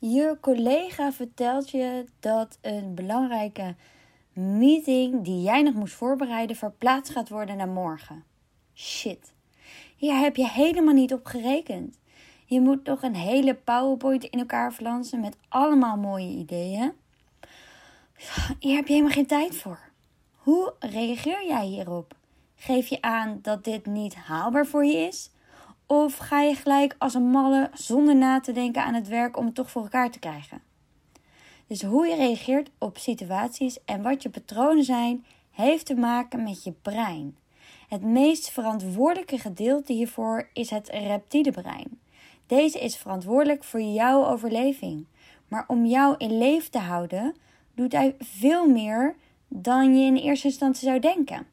Je collega vertelt je dat een belangrijke meeting die jij nog moest voorbereiden verplaatst gaat worden naar morgen. Shit. Hier heb je helemaal niet op gerekend. Je moet toch een hele PowerPoint in elkaar flansen met allemaal mooie ideeën. Hier heb je helemaal geen tijd voor. Hoe reageer jij hierop? Geef je aan dat dit niet haalbaar voor je is? Of ga je gelijk als een malle zonder na te denken aan het werk om het toch voor elkaar te krijgen? Dus hoe je reageert op situaties en wat je patronen zijn, heeft te maken met je brein. Het meest verantwoordelijke gedeelte hiervoor is het reptiele brein. Deze is verantwoordelijk voor jouw overleving. Maar om jou in leven te houden, doet hij veel meer dan je in eerste instantie zou denken.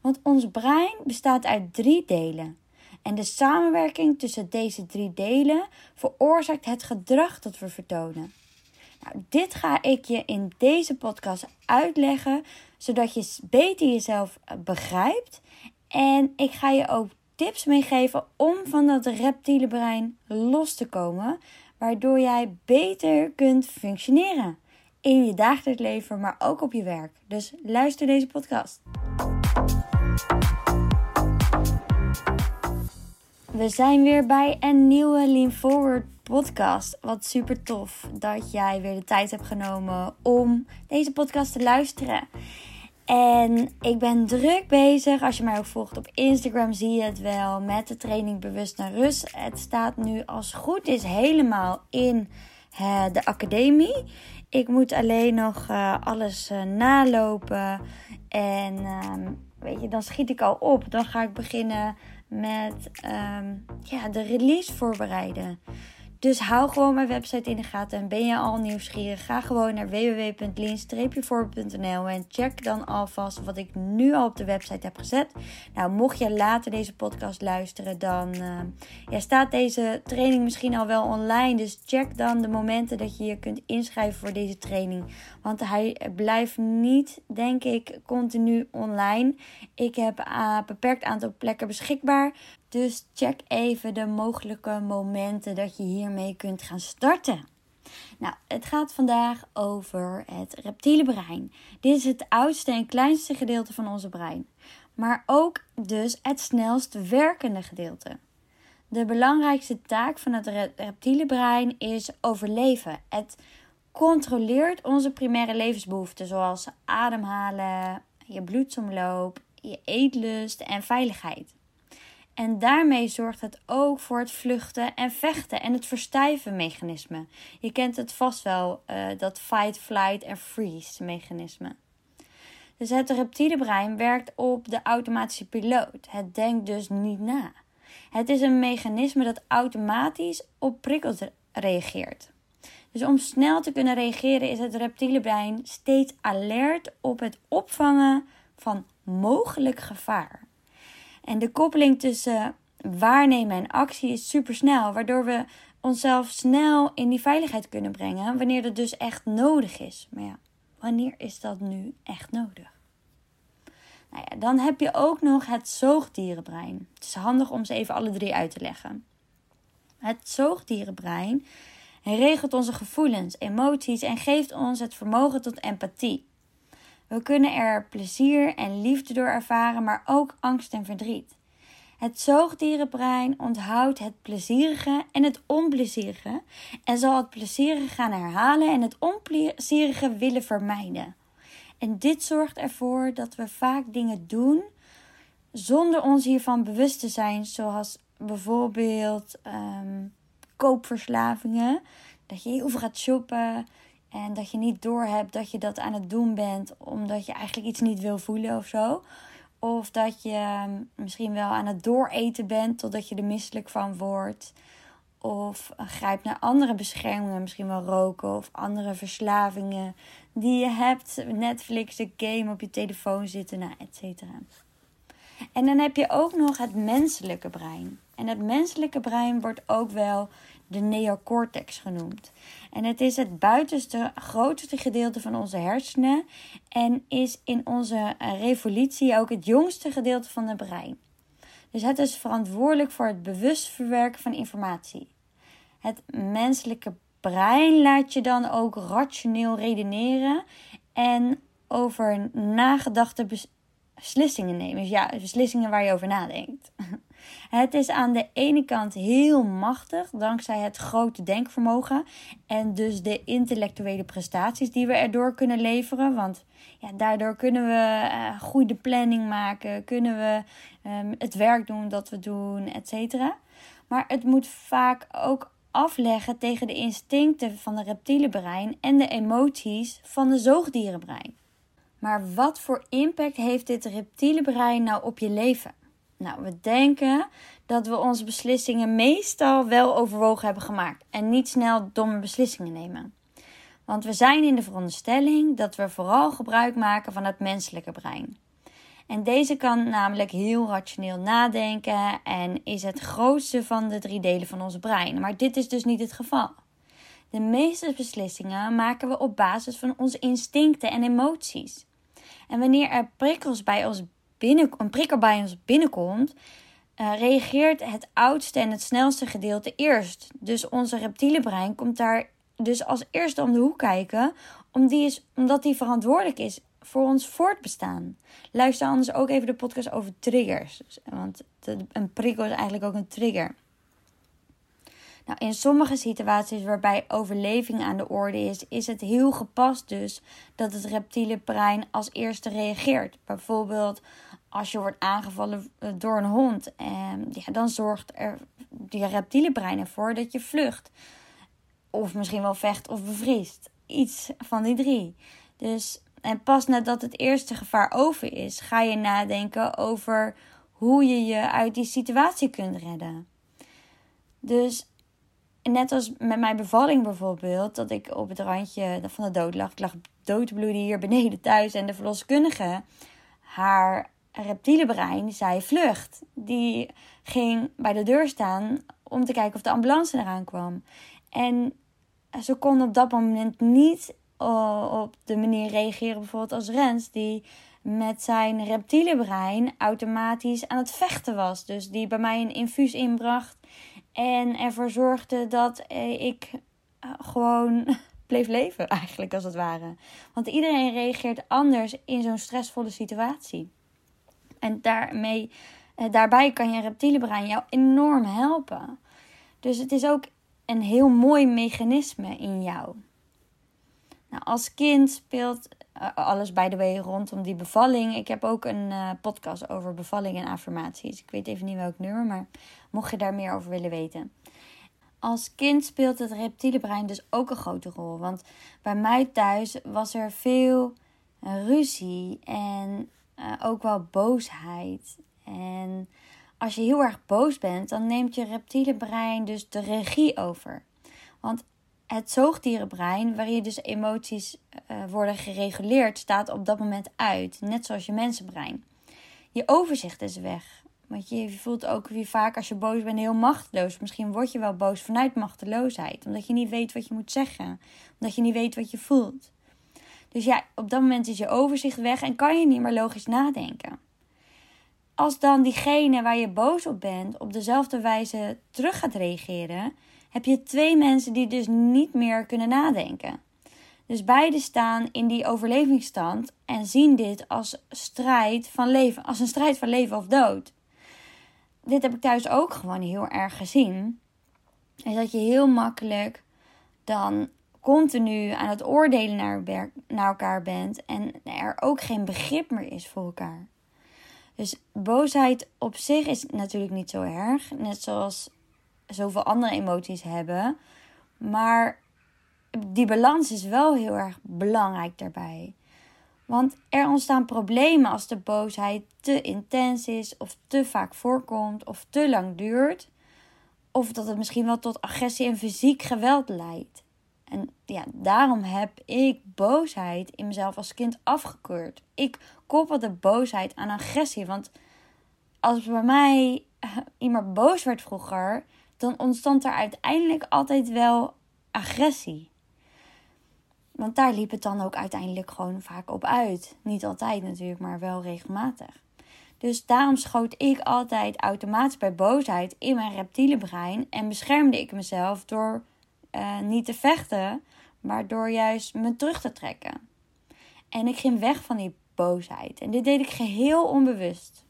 Want ons brein bestaat uit drie delen. En de samenwerking tussen deze drie delen veroorzaakt het gedrag dat we vertonen. Nou, dit ga ik je in deze podcast uitleggen, zodat je beter jezelf eh, begrijpt. En ik ga je ook tips meegeven om van dat reptiele brein los te komen, waardoor jij beter kunt functioneren in je dagelijks leven, maar ook op je werk. Dus luister deze podcast. We zijn weer bij een nieuwe Lean Forward podcast. Wat super tof dat jij weer de tijd hebt genomen om deze podcast te luisteren. En ik ben druk bezig. Als je mij ook volgt op Instagram, zie je het wel. Met de training Bewust naar Rust. Het staat nu als goed is helemaal in uh, de academie. Ik moet alleen nog uh, alles uh, nalopen. En ehm, weet je, dan schiet ik al op. Dan ga ik beginnen met um, ja, de release voorbereiden. Dus hou gewoon mijn website in de gaten. En ben je al nieuwsgierig? Ga gewoon naar www.lean-voorbeeld.nl en check dan alvast wat ik nu al op de website heb gezet. Nou, mocht je later deze podcast luisteren, dan uh, ja, staat deze training misschien al wel online. Dus check dan de momenten dat je je kunt inschrijven voor deze training. Want hij blijft niet, denk ik, continu online. Ik heb een beperkt aantal plekken beschikbaar. Dus check even de mogelijke momenten dat je hiermee kunt gaan starten. Nou, het gaat vandaag over het reptiele brein. Dit is het oudste en kleinste gedeelte van onze brein, maar ook dus het snelst werkende gedeelte. De belangrijkste taak van het reptiele brein is overleven. Het controleert onze primaire levensbehoeften, zoals ademhalen, je bloedsomloop, je eetlust en veiligheid. En daarmee zorgt het ook voor het vluchten en vechten en het verstijven mechanisme. Je kent het vast wel, uh, dat fight, flight en freeze mechanisme. Dus het reptiele brein werkt op de automatische piloot. Het denkt dus niet na. Het is een mechanisme dat automatisch op prikkels reageert. Dus om snel te kunnen reageren is het reptiele brein steeds alert op het opvangen van mogelijk gevaar. En de koppeling tussen waarnemen en actie is super snel, waardoor we onszelf snel in die veiligheid kunnen brengen wanneer dat dus echt nodig is. Maar ja, wanneer is dat nu echt nodig? Nou ja, dan heb je ook nog het zoogdierenbrein. Het is handig om ze even alle drie uit te leggen. Het zoogdierenbrein regelt onze gevoelens, emoties en geeft ons het vermogen tot empathie. We kunnen er plezier en liefde door ervaren, maar ook angst en verdriet. Het zoogdierenbrein onthoudt het plezierige en het onplezierige en zal het plezierige gaan herhalen en het onplezierige willen vermijden. En dit zorgt ervoor dat we vaak dingen doen zonder ons hiervan bewust te zijn, zoals bijvoorbeeld um, koopverslavingen. Dat je heel veel gaat shoppen, en dat je niet doorhebt dat je dat aan het doen bent omdat je eigenlijk iets niet wil voelen of zo. Of dat je ehm, misschien wel aan het dooreten bent totdat je er misselijk van wordt. Of grijpt naar andere beschermingen, misschien wel roken of andere verslavingen die je hebt. Netflix, de game op je telefoon zitten, nou, et cetera. En dan heb je ook nog het menselijke brein. En het menselijke brein wordt ook wel de neocortex genoemd. En het is het buitenste, grootste gedeelte van onze hersenen en is in onze revolutie ook het jongste gedeelte van het brein. Dus het is verantwoordelijk voor het bewust verwerken van informatie. Het menselijke brein laat je dan ook rationeel redeneren en over nagedachte beslissingen nemen. Dus ja, beslissingen waar je over nadenkt. Het is aan de ene kant heel machtig dankzij het grote denkvermogen en dus de intellectuele prestaties die we erdoor kunnen leveren. Want ja, daardoor kunnen we uh, goede planning maken, kunnen we um, het werk doen dat we doen, et cetera. Maar het moet vaak ook afleggen tegen de instincten van de reptiele brein en de emoties van de zoogdierenbrein. Maar wat voor impact heeft dit reptiele brein nou op je leven? Nou, we denken dat we onze beslissingen meestal wel overwogen hebben gemaakt en niet snel domme beslissingen nemen. Want we zijn in de veronderstelling dat we vooral gebruik maken van het menselijke brein. En deze kan namelijk heel rationeel nadenken en is het grootste van de drie delen van ons brein. Maar dit is dus niet het geval. De meeste beslissingen maken we op basis van onze instincten en emoties. En wanneer er prikkels bij ons binnen, een prikkel bij ons binnenkomt, uh, reageert het oudste en het snelste gedeelte eerst. Dus onze reptiele brein komt daar dus als eerste om de hoek kijken, omdat die, is, omdat die verantwoordelijk is voor ons voortbestaan. Luister anders ook even de podcast over triggers. Want een prikkel is eigenlijk ook een trigger. Nou, in sommige situaties waarbij overleving aan de orde is, is het heel gepast dus dat het reptiele brein als eerste reageert. Bijvoorbeeld als je wordt aangevallen eh, door een hond, en ja, dan zorgt er die reptiele brein ervoor dat je vlucht. Of misschien wel vecht of bevriest. Iets van die drie. Dus, en pas nadat het eerste gevaar over is, ga je nadenken over hoe je je uit die situatie kunt redden. Dus net als met mijn bevalling bijvoorbeeld, dat ik op het randje van de dood lag. Ik lag doodbloeden hier beneden thuis en de verloskundige, haar reptiele brein, zei vlucht. Die ging bij de deur staan om te kijken of de ambulance eraan kwam. En ze kon op dat moment niet op de manier reageren, bijvoorbeeld als Rens, die met zijn reptiele brein automatisch aan het vechten was. Dus die bij mij een infuus inbracht en ervoor zorgde dat eh, ik eh, gewoon bleef leven, eigenlijk als het ware. Want iedereen reageert anders in zo'n stressvolle situatie. En daarmee, eh, daarbij kan je reptiele brein jou enorm helpen. Dus het is ook een heel mooi mechanisme in jou. Nou, als kind speelt alles bij de way rondom die bevalling. Ik heb ook een podcast over bevalling en affirmaties. Ik weet even niet welk nummer, maar mocht je daar meer over willen weten. Als kind speelt het reptiele brein dus ook een grote rol. Want bij mij thuis was er veel eh, ruzie en ook wel boosheid. En als je heel erg boos bent, dan neemt je reptiele brein dus de regie over. Want het zoogdierenbrein, waarin dus emoties uh, worden gereguleerd, staat op dat moment uit. Net zoals je mensenbrein. Je overzicht is weg. Want je voelt ook weer vaak als je boos bent heel machteloos. Misschien word je wel boos vanuit machteloosheid. Omdat je niet weet wat je moet zeggen. Omdat je niet weet wat je voelt. Dus ja, op dat moment is je overzicht weg en kan je niet meer logisch nadenken. Als dan diegene waar je boos op bent op dezelfde wijze terug gaat reageren, heb je twee mensen die dus niet meer kunnen nadenken. Dus beide staan in die overlevingsstand en zien dit als strijd van leven, als een strijd van leven of dood dit heb ik thuis ook gewoon heel erg gezien. Is dat je heel makkelijk dan continu aan het oordelen naar, naar elkaar bent en er ook geen begrip meer is voor elkaar. Dus boosheid op zich is natuurlijk niet zo erg, net zoals zoveel andere emoties hebben. Maar die balans is wel heel erg belangrijk daarbij. Want er ontstaan problemen als de boosheid te intens is, of te vaak voorkomt, of te lang duurt. Of dat het misschien wel tot agressie en fysiek geweld leidt. En ja, daarom heb ik boosheid in mezelf als kind afgekeurd. Ik koppelde boosheid aan agressie. Want als bij mij iemand boos werd vroeger, dan ontstond er uiteindelijk altijd wel agressie. Want daar liep het dan ook uiteindelijk gewoon vaak op uit. Niet altijd natuurlijk, maar wel regelmatig. Dus daarom schoot ik altijd automatisch bij boosheid in mijn reptiele brein en beschermde ik mezelf door uh, niet te vechten, maar door juist me terug te trekken. En ik ging weg van die boosheid. En dit deed ik geheel onbewust.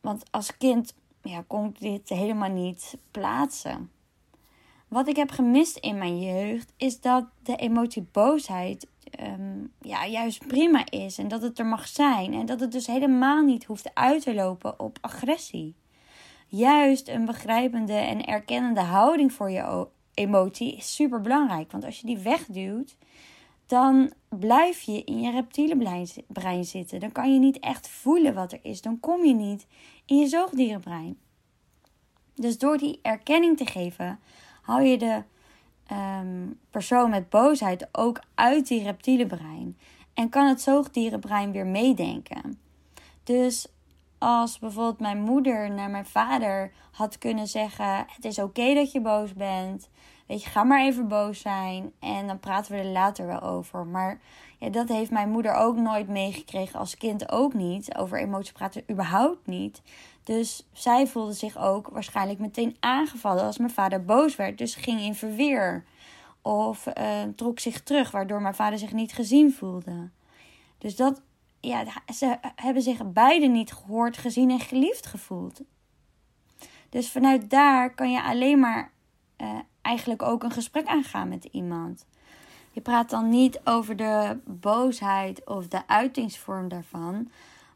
Want als kind ja, kon ik dit helemaal niet plaatsen. Wat ik heb gemist in mijn jeugd is dat de emotie boosheid Ehm, ja, juist prima is. En dat het er mag zijn. En dat het dus helemaal niet hoeft uit te lopen op agressie. Juist een begrijpende en erkennende houding voor je emotie is super belangrijk. Want als je die wegduwt, dan blijf je in je reptiele brein zitten. Dan kan je niet echt voelen wat er is. Dan kom je niet in je zoogdierenbrein. Dus door die erkenning te geven, hou je de Ehm, persoon met boosheid ook uit die reptiele brein. En kan het zoogdierenbrein weer meedenken. Dus als bijvoorbeeld mijn moeder naar mijn vader had kunnen zeggen: Het is oké dat je boos bent. Weet je, ga maar even boos zijn. En dan praten we er later wel over. Maar ja, dat heeft mijn moeder ook nooit meegekregen. Als kind ook niet. Over emoties praten überhaupt niet. Dus zij voelde zich ook waarschijnlijk meteen aangevallen als mijn vader boos werd. Dus ging in verweer. Of uh, trok zich terug, waardoor mijn vader zich niet gezien voelde. Dus dat, ja, ze hebben zich beide niet gehoord, gezien en geliefd gevoeld. Dus vanuit daar kan je alleen maar uh, eigenlijk ook een gesprek aangaan met iemand. Je praat dan niet over de boosheid of de uitingsvorm daarvan.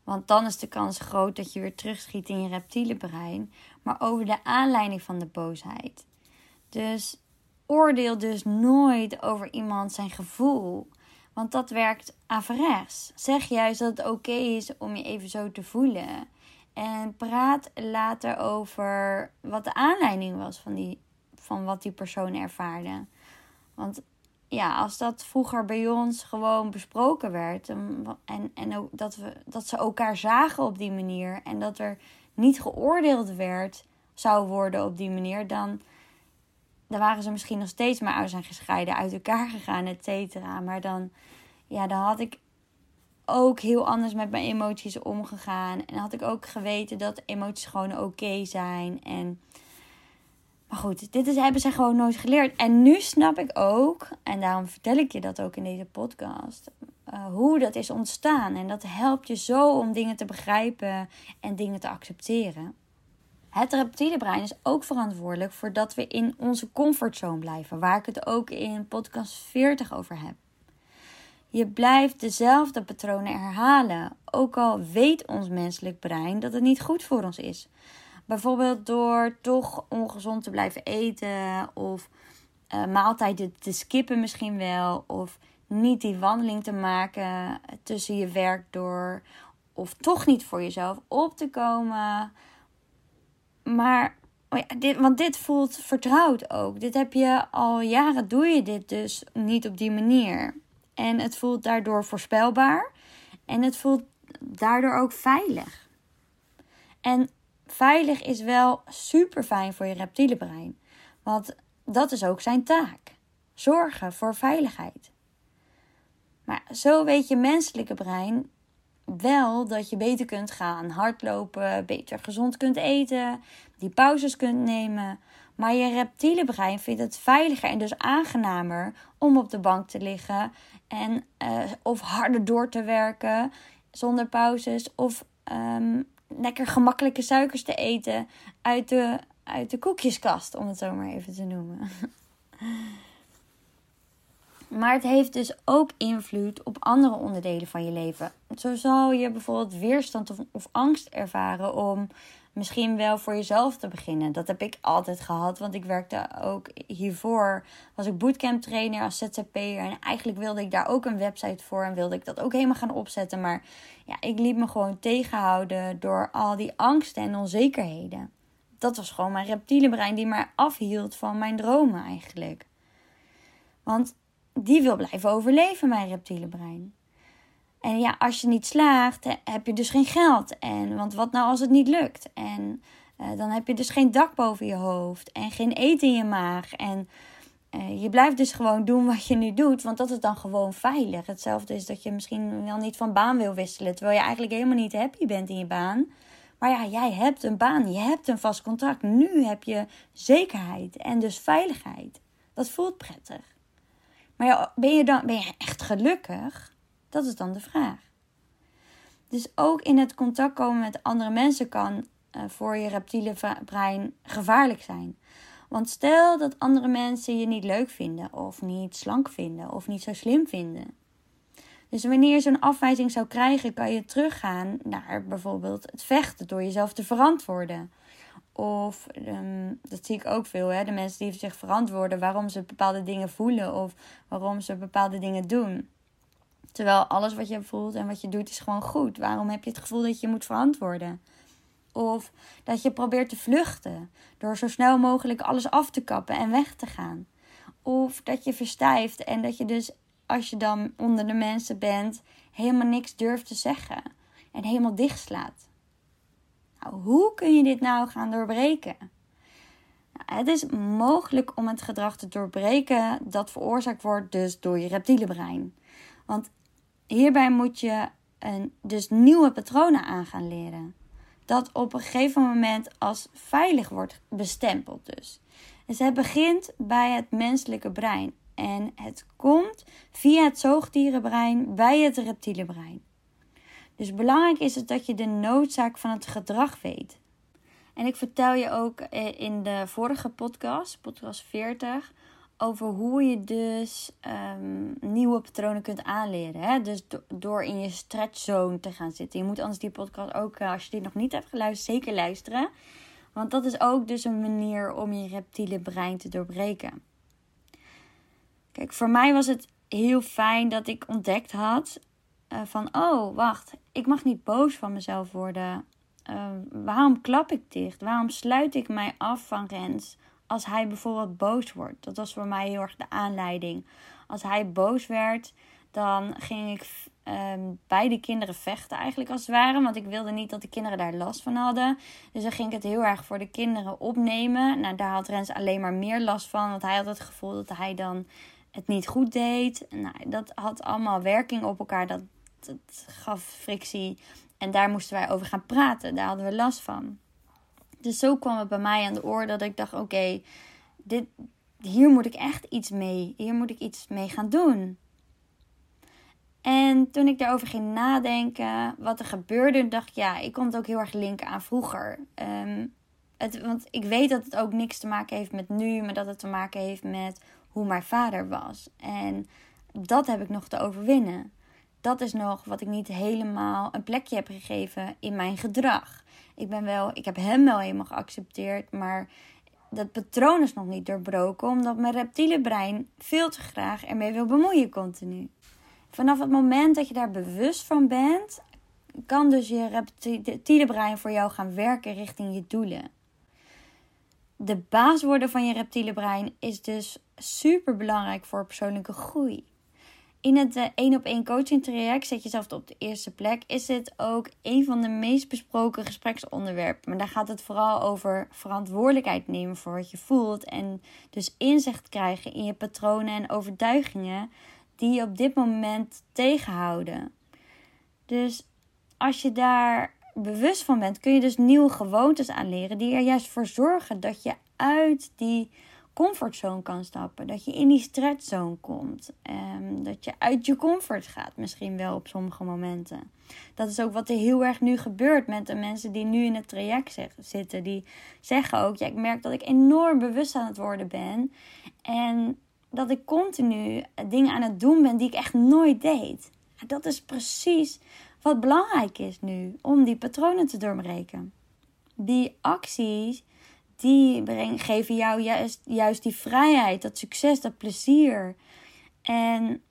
Want dan is de kans groot dat je weer terugschiet in je reptiele brein. Maar over de aanleiding van de boosheid. Dus oordeel dus nooit over iemand zijn gevoel. Want dat werkt averechts. Zeg juist dat het oké is om je even zo te voelen. En praat later over wat de aanleiding was van, die, van wat die persoon ervaarde. Want ja, als dat vroeger bij ons gewoon besproken werd. En, en ook dat, we, dat ze elkaar zagen op die manier. En dat er niet geoordeeld werd, zou worden op die manier. Dan, dan waren ze misschien nog steeds maar uit zijn gescheiden, uit elkaar gegaan, et cetera. Maar dan, ja, dan had ik ook heel anders met mijn emoties omgegaan. En had ik ook geweten dat emoties gewoon oké zijn. En maar goed, dit hebben ze gewoon nooit geleerd. En nu snap ik ook, en daarom vertel ik je dat ook in deze podcast, uh, hoe dat is ontstaan. En dat helpt je zo om dingen te begrijpen en dingen te accepteren. Het reptiele brein is ook verantwoordelijk voor dat we in onze comfortzone blijven, waar ik het ook in podcast 40 over heb. Je blijft dezelfde patronen herhalen, ook al weet ons menselijk brein dat het niet goed voor ons is. Bijvoorbeeld door toch ongezond te blijven eten of uh, maaltijden te skippen misschien wel. Of niet die wandeling te maken tussen je werk door. Of toch niet voor jezelf op te komen. Maar, oh ja, dit, want dit voelt vertrouwd ook. Dit heb je al jaren, doe je dit dus niet op die manier. En het voelt daardoor voorspelbaar. En het voelt daardoor ook veilig. En veilig is wel super fijn voor je reptiele brein. Want dat is ook zijn taak. Zorgen voor veiligheid. Maar zo weet je menselijke brein wel dat je beter kunt gaan hardlopen, beter gezond kunt eten, die pauzes kunt nemen. Maar je reptiele brein vindt het veiliger en dus aangenamer om op de bank te liggen en uh, of harder door te werken zonder pauzes of um, lekker gemakkelijke suikers te eten uit de, uit de koekjeskast, om het zo maar even te noemen. Maar het heeft dus ook invloed op andere onderdelen van je leven. Zo zal je bijvoorbeeld weerstand of, of, angst ervaren om misschien wel voor jezelf te beginnen. Dat heb ik altijd gehad, want ik werkte ook hiervoor. Was ik bootcamp trainer als ZZP'er. En eigenlijk wilde ik daar ook een website voor en wilde ik dat ook helemaal gaan opzetten. Maar ja, ik liet me gewoon tegenhouden door al die angsten en onzekerheden. Dat was gewoon mijn reptiele brein die me afhield van mijn dromen eigenlijk. Want die wil blijven overleven, mijn reptiele brein. En ja, als je niet slaagt, heb je dus geen geld. En, want wat nou als het niet lukt? En uh, dan heb je dus geen dak boven je hoofd en geen eten in je maag. En uh, je blijft dus gewoon doen wat je nu doet, want dat is dan gewoon veilig. Hetzelfde is dat je misschien wel niet van baan wil wisselen, terwijl je eigenlijk helemaal niet happy bent in je baan. Maar ja, jij hebt een baan, je hebt een vast contract. Nu heb je zekerheid en dus veiligheid. Dat voelt prettig. Maar ja, ben je dan ben je echt gelukkig? Dat is dan de vraag. Dus ook in het contact komen met andere mensen kan uh, voor je reptiele brein gevaarlijk zijn. Want stel dat andere mensen je niet leuk vinden, of niet slank vinden, of niet zo slim vinden. Dus wanneer je zo'n afwijzing zou krijgen, kan je teruggaan naar bijvoorbeeld het vechten door jezelf te verantwoorden. Of, ehm, dat zie ik ook veel, hè, de mensen die zich verantwoorden waarom ze bepaalde dingen voelen of waarom ze bepaalde dingen doen. Terwijl alles wat je voelt en wat je doet is gewoon goed. Waarom heb je het gevoel dat je moet verantwoorden? Of dat je probeert te vluchten door zo snel mogelijk alles af te kappen en weg te gaan. Of dat je verstijft en dat je dus als je dan onder de mensen bent helemaal niks durft te zeggen en helemaal dichtslaat. Nou, hoe kun je dit nou gaan doorbreken? Nou, het is mogelijk om het gedrag te doorbreken dat veroorzaakt wordt dus door je reptiele brein. Want hierbij moet je een, dus nieuwe patronen aan gaan leren dat op een gegeven moment als veilig wordt bestempeld dus. Dus het begint bij het menselijke brein. En het komt via het zoogdierenbrein bij het reptiele brein. Dus belangrijk is het dat je de noodzaak van het gedrag weet. En ik vertel je ook eh, in de vorige podcast, podcast 40, over hoe je dus um, nieuwe patronen kunt aanleren. Hè? Dus door in je stretchzone te gaan zitten. Je moet anders die podcast ook, eh, als je die nog niet hebt geluisterd, zeker luisteren. Want dat is ook dus een manier om je reptiele brein te doorbreken. Kijk, voor mij was het heel fijn dat ik ontdekt had uh, van... Oh, wacht, ik mag niet boos van mezelf worden. Uh, waarom klap ik dicht? Waarom sluit ik mij af van Rens? Als hij bijvoorbeeld boos wordt. Dat was voor mij heel erg de aanleiding. Als hij boos werd, dan ging ik um, bij de kinderen vechten eigenlijk als het ware. Want ik wilde niet dat de kinderen daar last van hadden. Dus dan ging ik het heel erg voor de kinderen opnemen. Nou, daar had Rens alleen maar meer last van. Want hij had het gevoel dat hij dan het niet goed deed. Nou, dat had allemaal werking op elkaar. Dat, dat gaf frictie. En daar moesten wij over gaan praten. Daar hadden we last van. Dus zo kwam het bij mij aan de oor dat ik dacht: oké, dit, hier moet ik echt iets mee. Hier moet ik iets mee gaan doen. En toen ik daarover ging nadenken, wat er gebeurde, dacht ik: ja, ik kon het ook heel erg linken aan vroeger. Um, het, want ik weet dat het ook niks te maken heeft met nu, maar dat het te maken heeft met hoe mijn vader was. En dat heb ik nog te overwinnen. Dat is nog wat ik niet helemaal een plekje heb gegeven in mijn gedrag ik ben wel, ik heb hem wel helemaal geaccepteerd, maar dat patroon is nog niet doorbroken, omdat mijn reptiele brein veel te graag ermee wil bemoeien continu. Vanaf het moment dat je daar bewust van bent, kan dus je reptiele brein voor jou gaan werken richting je doelen. De baas worden van je reptiele brein is dus super belangrijk voor persoonlijke groei in het één op één coaching traject zet jezelf op de eerste plek. Is dit ook een van de meest besproken gespreksonderwerpen. Maar daar gaat het vooral over verantwoordelijkheid nemen voor wat je voelt. En dus inzicht krijgen in je patronen en overtuigingen die je op dit moment tegenhouden. Dus als je daar bewust van bent, kun je dus nieuwe gewoontes aanleren die er juist voor zorgen dat je uit die comfortzone kan stappen. Dat je in die stretchzone komt. Um, dat je uit je comfort gaat, misschien wel op sommige momenten. Dat is ook wat er heel erg nu gebeurt met de mensen die nu in het traject zitten. Die zeggen ook: ja, ik merk dat ik enorm bewust aan het worden ben. En dat ik continu dingen aan het doen ben die ik echt nooit deed. Dat is precies wat belangrijk is nu om die patronen te doorbreken. Die acties die breng, geven jou juist, juist die vrijheid, dat succes, dat plezier. En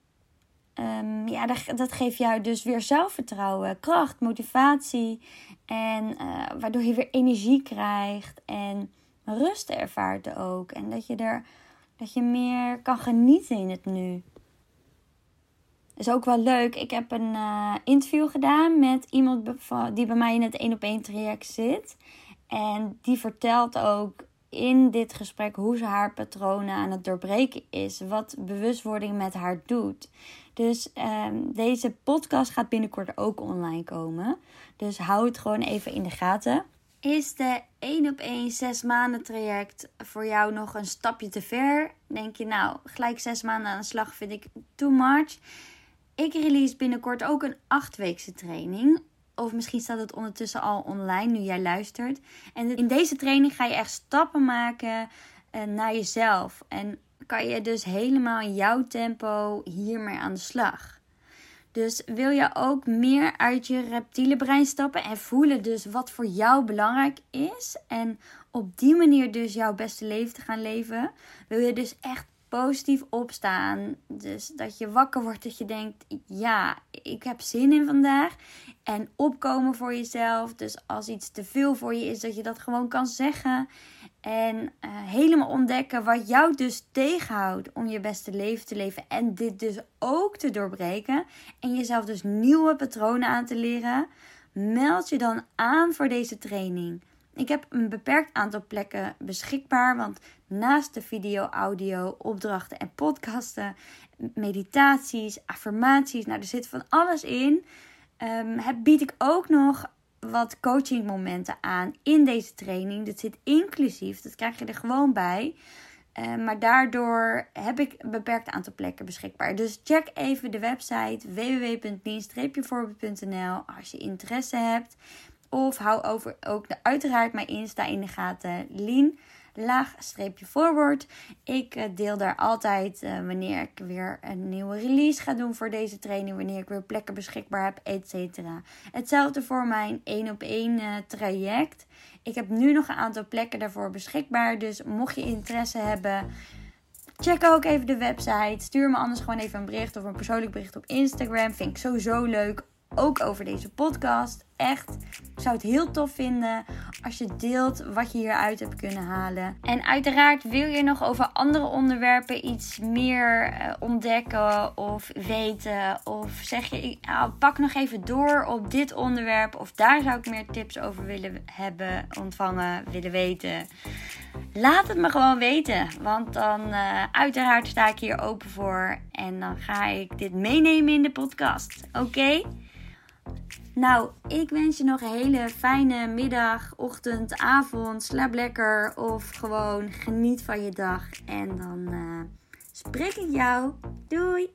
um, ja, dat, dat geeft jou dus weer zelfvertrouwen, kracht, motivatie. En uh, waardoor je weer energie krijgt en rust ervaart ook. En dat je er dat je meer kan genieten in het nu. Is ook wel leuk. Ik heb een uh, interview gedaan met iemand die bij mij in het 1 op 1 traject zit. En die vertelt ook in dit gesprek hoe ze haar patronen aan het doorbreken is. Wat bewustwording met haar doet. Dus um, deze podcast gaat binnenkort ook online komen. Dus hou het gewoon even in de gaten. Is de 1 op 1 6 maanden traject voor jou nog een stapje te ver? Denk je nou, gelijk 6 maanden aan de slag vind ik too much? Ik release binnenkort ook een 8-weekse training. Of misschien staat het ondertussen al online nu jij luistert. En in deze training ga je echt stappen maken eh, naar jezelf. En kan je dus helemaal in jouw tempo hiermee aan de slag. Dus wil je ook meer uit je reptiele brein stappen en voelen dus wat voor jou belangrijk is en op die manier dus jouw beste leven te gaan leven, wil je dus echt positief opstaan. Dus dat je wakker wordt, dat je denkt: ja, ik heb zin in vandaag. En opkomen voor jezelf. Dus als iets te veel voor je is, dat je dat gewoon kan zeggen. En uh, helemaal ontdekken wat jou dus tegenhoudt om je beste leven te leven. En dit dus ook te doorbreken. En jezelf dus nieuwe patronen aan te leren. Meld je dan aan voor deze training. Ik heb een beperkt aantal plekken beschikbaar. Want naast de video, audio, opdrachten en podcasten, meditaties, affirmaties, nou er zit van alles in. Um, heb, bied ik ook nog wat coachingmomenten aan in deze training. Dat zit inclusief, dat krijg je er gewoon bij. Uh, maar daardoor heb ik een beperkt aantal plekken beschikbaar. Dus check even de website www.lien-voorbeeld.nl als je interesse hebt. Of hou over, ook de, uiteraard mijn Insta in de gaten. Lien laag streepje forward. Ik eh, deel daar altijd uh, wanneer ik weer een nieuwe release ga doen voor deze training. Wanneer ik weer plekken beschikbaar heb, et cetera. Hetzelfde voor mijn 1 op 1 uh, traject. Ik heb nu nog een aantal plekken daarvoor beschikbaar. Dus mocht je interesse hebben... Check ook even de website. Stuur me anders gewoon even een bericht of een persoonlijk bericht op Instagram. Vind ik sowieso leuk ook over deze podcast. Echt, ik zou het heel tof vinden als je deelt wat je hieruit hebt kunnen halen. En uiteraard wil je nog over andere onderwerpen iets meer uh, ontdekken of weten. Of zeg je, nou, pak nog even door op dit onderwerp. Of daar zou ik meer tips over willen hebben, ontvangen, willen weten. Laat het me gewoon weten. Want dan uh, uiteraard sta ik hier open voor. En dan ga ik dit meenemen in de podcast. Oké? Nou, ik wens je nog een hele fijne middag, ochtend, avond. Slaap lekker of gewoon geniet van je dag. En dan uh, spreek ik jou. Doei!